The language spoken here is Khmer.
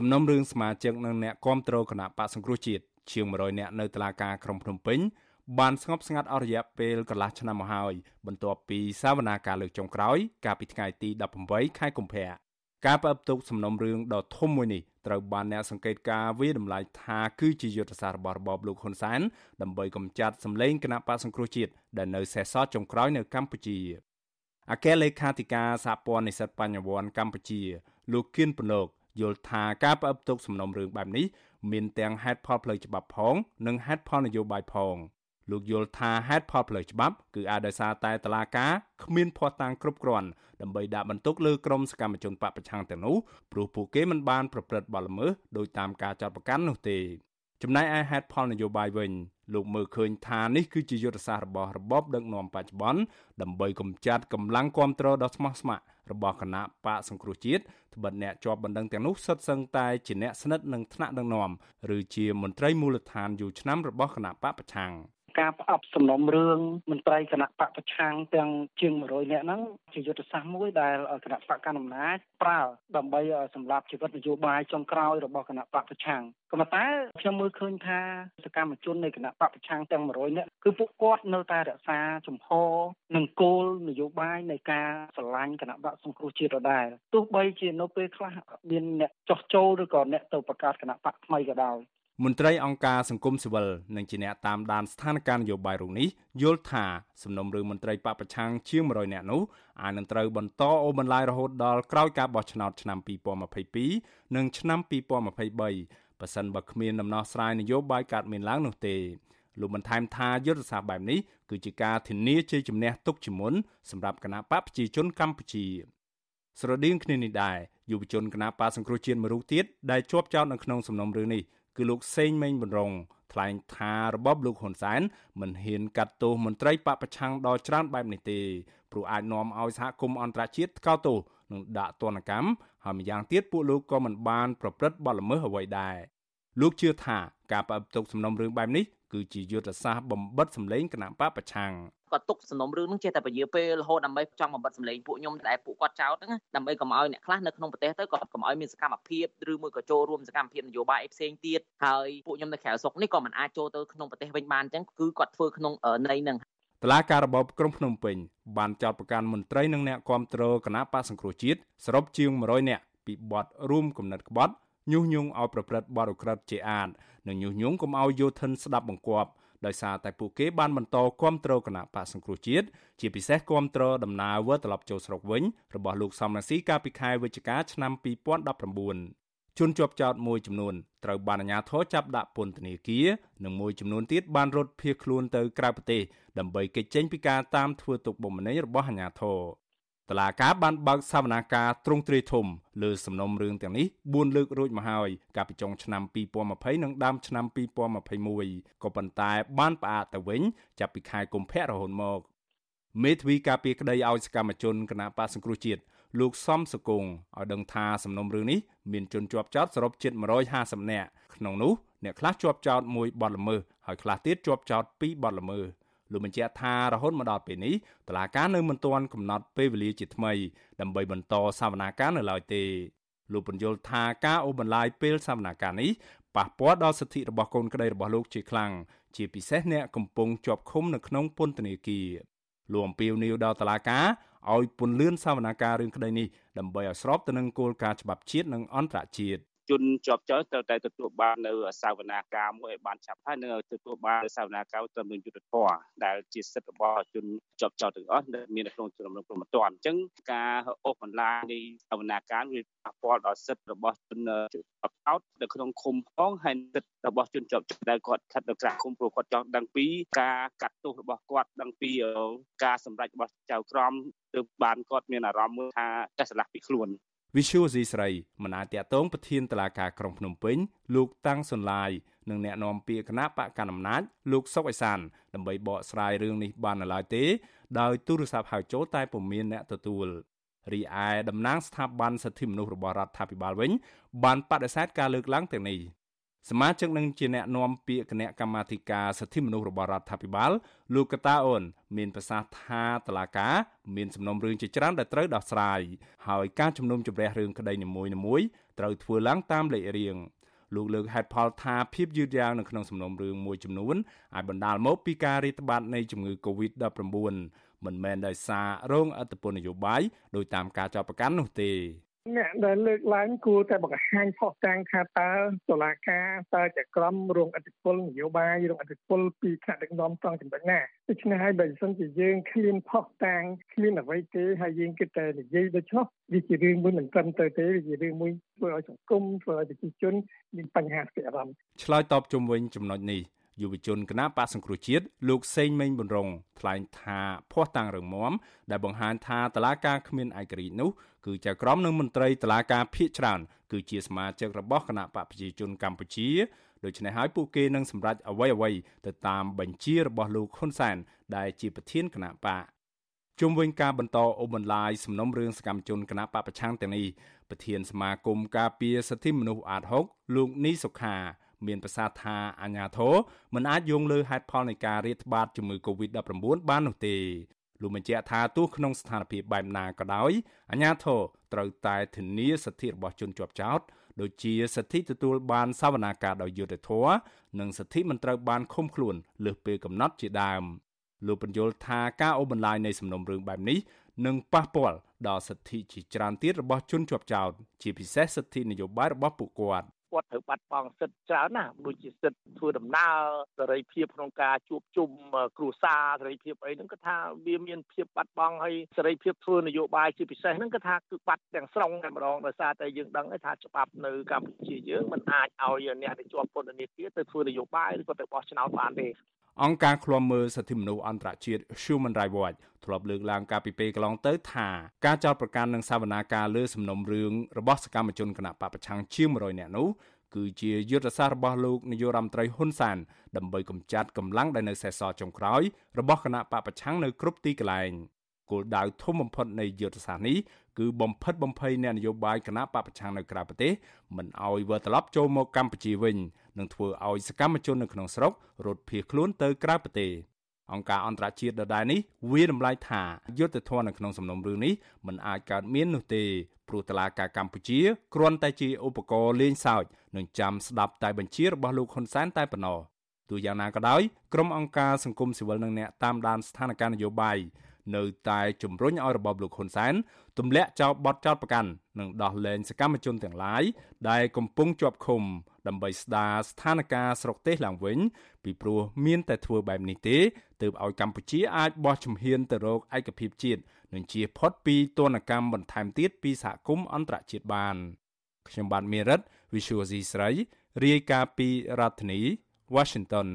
សំណុំរឿងសមាជិកនិងអ្នកគាំទ្រគណៈបកសង្គ្រោះជាតិជាង100នាក់នៅតុលាការក្រុងភ្នំពេញបានស្ងប់ស្ងាត់អស់រយៈពេលកន្លះឆ្នាំមកហើយបន្ទាប់ពីសវនាការលើកចុងក្រោយ កាលពីថ្ងៃទី18ខែកុម្ភៈការប្រឹបទុកសំណុំរឿងដ៏ធំមួយនេះត្រូវបានអ្នកសង្កេតការណ៍វាតម្លៃថាគឺជាយុទ្ធសាស្ត្ររបស់របបលោកហ៊ុនសែនដើម្បីកម្ចាត់សម្លេងគណៈបកសង្គ្រោះជាតិដែលនៅសេសសល់ចុងក្រោយនៅកម្ពុជាអគ្គលេខាធិការសហព័ន្ធនិស្សិតបញ្ញវន្តកម្ពុជាលោកគៀនពន្លក យល់ថាការប្រឹបទុកសំណុំរឿងបែបនេះមានទាំងហេតុផលផ្លូវច្បាប់ផង និងហេតុផលនយោបាយផងលោកយល់ថាហេតុផលផ្លូវច្បាប់គឺអាចដោយសារតែតឡាការគ្មានភ័ស្តុតាងគ្រប់គ្រាន់ដើម្បីដាក់បន្ទុកលើក្រុមសកម្មជនបពប្រឆាំងទាំងនោះព្រោះពួកគេមិនបានប្រព្រឹត្តបទល្មើសដោយតាមការចាត់បង្កាន់នោះទេ ចំណែកឯហេតុផលនយោបាយវិញលោកមើលឃើញថានេះគឺជាយុទ្ធសាស្ត្ររបស់របបដឹកនាំបច្ចុប្បន្នដើម្បីកម្ចាត់កម្លាំងគ្រប់គ្រងដ៏ស្មោះស្ម័គ្ររបស់គណៈបកសង្គ្រោះជាតិត្បិតអ្នកជាប់បណ្ដឹងទាំងនោះសុទ្ធសឹងតែជាអ្នកស្និទ្ធនឹងថ្នាក់ដឹកនាំឬជាមន្ត្រីមូលដ្ឋានយូរឆ្នាំរបស់គណៈបកប្រឆាំង ការផ្អាប់សំណុំរឿងមន្ត្រីគណៈបកប្រឆាំងទាំងជាង100នាក់ហ្នឹងជាយុទ្ធសាស្ត្រមួយដែលគណៈបកកណ្ដាលអំណាចប្រើដើម្បីសម្រាប់ជីវិតនយោបាយចុងក្រោយរបស់គណៈបកប្រឆាំងក៏ប៉ុន្តែខ្ញុំមើលឃើញថាសកម្មជននៃគណៈបកប្រឆាំងទាំង100នាក់គឺពួកគាត់នៅតែរក្សាជំហរនិងគោលនយោបាយនៃការស្រឡាញ់គណៈបកសង្គ្រោះជាតិដដែលទោះបីជានៅពេលខ្លះមានអ្នកចោះចូលឬក៏អ្នកទៅបង្កើតគណៈបកថ្មីក៏ដោយ មន្ត្រីអង្គការសង្គមស៊ីវិលនិងជាអ្នកតាមដានស្ថានភាពនយោបាយរូបនេះយល់ថាសំណុំរឿងមន្ត្រីបពប្រឆាំងជាង100នាក់នោះអាចនឹងត្រូវបន្តអូសបន្លាយរហូតដល់ក្រោយការបោះឆ្នោតឆ្នាំ2022និងឆ្នាំ2023បើសិនបើគ្មានដំណោះស្រាយនយោបាយកើតមានឡើងនោះទេលោកបន្ថែមថាយុទ្ធសាស្ត្របែបនេះគឺជាការធានាជ័យជំនះទុកជាមុនសម្រាប់គណៈបកប្រជាជនកម្ពុជាស្រដៀងគ្នានេះដែរយុវជនគណៈបកសង្គ្រោះជាតិមួយរូបទៀតដែលជាប់ចោទនៅក្នុងសំណុំរឿងនេះ គឺលោកសេងមេងប៊ុនរងថ្លែងថារបបលោកហ៊ុនសែនមិនហ៊ានកាត់ទោសមន្ត្រីបពប្រឆាំងដល់ច្រើនបែបនេះទេព្រោះអាចនាំឲ្យសហគមន៍អន្តរជាតិថ្កោលទោសនិងដាក់ទណ្ឌកម្មហើយម្យ៉ាងទៀតពួកលោកក៏មិនបានប្រព្រឹត្តបទល្មើសអ្វីដែរ លោកជឿថាការប្រព្រឹត្តទុកសំណុំរឿងបែបនេះគឺជាយុទ្ធសាស្ត្របំបិតសម្លេងគណៈបពប្រឆាំងគាត់ទុកសំណុំរឿងនឹងចេះតែពជាពេលរហូតដើម្បីចង់បំបត្តិសម្លេងពួកខ្ញុំដែលពួកគាត់ចោទហ្នឹងដើម្បីកុំឲ្យអ្នកខ្លះនៅក្នុងប្រទេសទៅគាត់កុំឲ្យមានសកម្មភាពឬមួយក៏ចូលរួមសកម្មភាពនយោបាយផ្សេងទៀតហើយពួកខ្ញុំនៅក្រៅស្រុកនេះក៏មិនអាចចូលទៅក្នុងប្រទេសវិញបានអញ្ចឹងគឺគាត់ធ្វើក្នុងន័យហ្នឹងតឡាការរបបក្រុងភ្នំពេញបានចោទប្រកាន់មន្ត្រីនិងអ្នកគាំទ្រគណៈបកសង្គ្រោះជាតិសរុបជាង100នាក់ពីបទរួមគំនិតក្បត់ ញុះញង់ឲ្យប្រព្រឹត្តបទឧក្រិដ្ឋជាអាតនិងញុះញង់កុំឲ្យយោធិនស្ដាប់បង្គាប់ដោយសារតែពួកគេបានបន្តគាំទ្រគណៈបកសង្គ្រោះជាតិជាពិសេសគាំទ្រដំណើរវិលត្រឡប់ចូលស្រុកវិញរបស់លោកសំរងស៊ីកាលពីខែវិច្ឆិកាឆ្នាំ2019ជនជាប់ចោតមួយចំនួនត្រូវបានអាជ្ញាធរចាប់ដាក់ពន្ធនាគារនិងមួយចំនួនទៀតបានរត់ភៀសខ្លួនទៅក្រៅប្រទេសដើម្បីគេចចេញពីការតាមធ្វើទុកបុកម្នេញរបស់អាជ្ញាធរ តឡាការបានបើកសវនាការទ្រង់ទ្រាយធំលើសំណុំរឿងទាំងនេះ4លើករួចមកហើយកាលពីចុងឆ្នាំ2020និងដើមឆ្នាំ2021ក៏ប៉ុន្តែបានផ្អាកទៅវិញចាប់ពីខែកុម្ភៈរហូតមកមេធាវីការពារក្តីឲ្យសកម្មជនគណៈបកសង្គ្រោះជាតិលោកសំសកុងឲ្យដឹងថាសំណុំរឿងនេះមានជនជាប់ចោតសរុបជិត150នាក់ក្នុងនោះអ្នកខ្លះជាប់ចោតមួយបទល្មើសហើយខ្លះទៀតជាប់ចោតពីរបទល្មើស លោកបញ្ជាក់ថារហូតមកដល់ពេលនេះតឡាការនៅមិនទាន់កំណត់ពេលវេលាជាថ្មីដើម្បីបន្តសវនាការនៅឡើយទេលោកបញ្យល់ថាការអូសបន្លាយពេលសវនាការនេះប៉ះពាល់ដល់សិទ្ធិរបស់កូនក្តីរបស់លោកជាខ្លាំងជាពិសេសអ្នកកំពុងជាប់ឃុំនៅក្នុងពន្ធនាគារលោកអំពាវនាវដល់តឡាការឲ្យពន្លឿនសវនាការរឿងក្តីនេះដើម្បីឲ្យស្របទៅនឹងគោលការណ៍ច្បាប់ជាតិនិងអន្តរជាតិ ជនជាប់ចោលត្រូវតែទទួលបាននៅសាវនាការមួយឲ្យបានឆាប់ហើយនឹងទទួលបានសាវនាការត្រឹមនឹងយុទ្ធធរដែលជាសិទ្ធិរបស់ជនជាប់ចោលទាំងអស់ដែលមាននៅក្នុងជំនុំព្រមត្តអញ្ចឹងការអូសបន្លាយនៃសាវនាការវាប៉ះពាល់ដល់សិទ្ធិរបស់ជនជាប់ចោលនៅក្នុងឃុំផងហើយសិទ្ធិរបស់ជនជាប់ចោលដែលគាត់ស្ថិតនៅក្រៅឃុំព្រោះគាត់ចង់ដឹងពីការកាត់ទោសរបស់គាត់ដឹងពីការសម្រេចរបស់ចៅក្រមទើបបានគាត់មានអារម្មណ៍មួយថាតែឆ្លាស់ពីខ្លួន វិសុយស៊ីស្រីមិនអាចតាក់ទងប្រធានតឡាការក្រុងភ្នំពេញលោកតាំងសុនឡាយនិងអ្នកនាំពាក្យគណៈបកកណ្ដាលអំណាចលោកសុកអេសានដើម្បីបកស្រាយរឿងនេះបាននៅឡើយទេដោយទូរស័ព្ទហៅចូលតែពុំមានអ្នកទទួលរីឯតំណាងស្ថាប័នសិទ្ធិមនុស្សរបស់រដ្ឋាភិបាលវិញបានបដិសេធការលើកឡើងទាំងនេះ សមាជិកនឹងជាអ្នកនាំពាក្យគណៈកម្មាធិការសិទ្ធិមនុស្សរបស់រដ្ឋាភិបាលលោកកតាអូន មានប្រសាសន៍ថាតឡាកាមានសំណុំរឿងជាច្រើនដែលត្រូវដោះស្រាយហើយការជំនុំជម្រះរឿងក្តីនីមួយៗត្រូវធ្វើឡើងតាមលេខរៀងលោកលើកហេតុផលថាភាពយឺតយ៉ាវនៅក្នុងសំណុំរឿងមួយចំនួនអាចបណ្ដាលមកពីការរាតត្បាតនៃជំងឺ Covid-19 មិនមែនដោយសាររងអត្តពលនយោបាយដោយតាមការចោទប្រកាន់នោះទេ អ្នកដែលលើកឡើងគួរតែបង្ហាញផុសតាំងថាតើតុលាការតើជាក្រុមរងអធិបុលនយោបាយរងអធិបុលពីថ្នាក់ដឹកនាំត្រង់ចំណុចណាដូច្នេះហើយបើមិនជាយើងគ្មានផុសតាំងគ្មានអ្វីទេហើយយើងគិតតែនិយាយដូច្នោះវាជារឿងមួយមិនត្រឹមត្រូវទេវាជារឿងមួយធ្វើឲ្យសង្គមធ្វើឲ្យប្រជាជនមានបញ្ហាស្ទះអារម្មណ៍ឆ្លើយតបជុំវិញចំណុចនេះ យុវជនគណៈបកសង្គ្រោះជាតិលោកសេងមេងប៊ុនរងថ្លែងថាភ័ស្តុតាងរឹងមាំដែលបង្ហាញថាតឡាការគ្មានឯករាជ្យនោះគឺជាក្រុមនឹងមន្ត្រីតឡាការភៀកច្រើនគឺជាសមាជិករបស់គណៈបកប្រជាជនកម្ពុជាដូច្នេះហើយពួកគេនឹងសម្រេចអ្វីអ្វីទៅតាមបញ្ជារបស់លោកហ៊ុនសែនដែលជាប្រធានគណៈបកជុំវិញការបន្តអូសបន្លាយសំណុំរឿងសកម្មជនគណៈបកប្រឆាំងទាំងនេះប្រធានសមាគមការពារសិទ្ធិមនុស្សអាត6លោកនីសុខា មានប្រសាសន៍ថាអាញាធរមិនអាចយោងលើហេតុផលនៃការរាតត្បាតជំងឺ Covid-19 បាននោះទេលោកបញ្ជាក់ថាទោះក្នុងស្ថានភាពបែបណាក៏ដោយអាញាធរត្រូវតែធានាសិទ្ធិរបស់ជនជាប់ចោតដូចជាសិទ្ធិទទួលបានសវនាការដោយយុត្តិធម៌និងសិទ្ធិមិនត្រូវបានឃុំខ្លួនលើសពេលកំណត់ជាដើមលោកបញ្យល់ថាការអូសបន្លាយនៃសំណុំរឿងបែបនេះនឹងប៉ះពាល់ដល់សិទ្ធិជាច្រើនទៀតរបស់ជនជាប់ចោតជាពិសេសសិទ្ធិនយោបាយរបស់ពួកគាត់ គាត់ត្រូវបាត់បង់សិទ្ធិច្រើនណាស់ដូចជាសិទ្ធិធ្វើដំណើរសេរីភាពក្នុងការជួបជុំគ្រួសារសេរីភាពអីហ្នឹងគឺថាវាមានភាពបាត់បង់ហើយសេរីភាពធ្វើនយោបាយជាពិសេសហ្នឹងគឺថាគឺបាត់ទាំងស្រុងតែម្ដងដោយសារតែយើងដឹងថាច្បាប់នៅកម្ពុជាយើងមិនអាចឲ្យអ្នកដែលជាប់ពន្ធនាគារទៅធ្វើនយោបាយឬក៏ទៅបោះឆ្នោតបានទេ អង្គការឃ្លាំមើលសិទ្ធិមនុស្សអន្តរជាតិ Human Rights Watch ធ្លាប់លើកឡើងកាលពីពេលកន្លងទៅថាការចោទប្រកាន់និងសវនាការលើសំណុំរឿងរបស់សកម្មជនគណៈបពប្រឆាំងជាង100នាក់នោះគឺជាយុទ្ធសាស្ត្ររបស់លោកនាយករដ្ឋមន្ត្រីហ៊ុនសែនដើម្បីកម្ចាត់កម្លាំងដែលនៅសេសសល់ចុងក្រោយរបស់គណៈបពប្រឆាំងនៅគ្រប់ទីកន្លែងគោលដៅធំបំផុតនៃយុទ្ធសាស្ត្រនេះគឺបំផិតបំភ័យអ្នកនយោបាយគណៈបពប្រឆាំងនៅក្រៅប្រទេសមិនឲ្យវិលត្រឡប់ចូលមកកម្ពុជាវិញ និងធ្វើឲ្យសកម្មជននៅក្នុងស្រុករត់ភៀសខ្លួនទៅក្រៅប្រទេសអង្គការអន្តរជាតិដដែលនេះវាតម្លៃថាយុទ្ធធននៅក្នុងសំណុំរឿងនេះមិនអាចកើតមាននោះទេព្រោះតឡាការកម្ពុជាគ្រាន់តែជាឧបករណ៍លេងសើចនិងចាំស្ដាប់តែបញ្ជារបស់លោកហ៊ុនសែនតែប៉ុណ្ណោះទោះយ៉ាងណាក៏ដោយក្រុមអង្គការសង្គមស៊ីវិលនិងអ្នកតាមដានស្ថានភាពនយោបាយ នៅតែជំរុញឲ្យរបបលោកហ៊ុនសែនទម្លាក់ចោលបទចោទប្រកាន់និងដោះលែងសកម្មជនទាំងឡាយដែលកំពុងជាប់ឃុំ ដើម្បីស្ដារស្ថានភាពស្រុកទេសឡើងវិញ ពីព្រោះមានតែធ្វើបែបនេះទេទើបឲ្យកម្ពុជាអាចបោះជំហានទៅរកឯកភាពជាតិនិងជាផុតពីទនកម្មបន្ថែមទៀតពីសហគមន៍អន្តរជាតិបានខ្ញុំបាទមេរិត Visual C ស្រីរាយការណ៍ពីរដ្ឋធានី Washington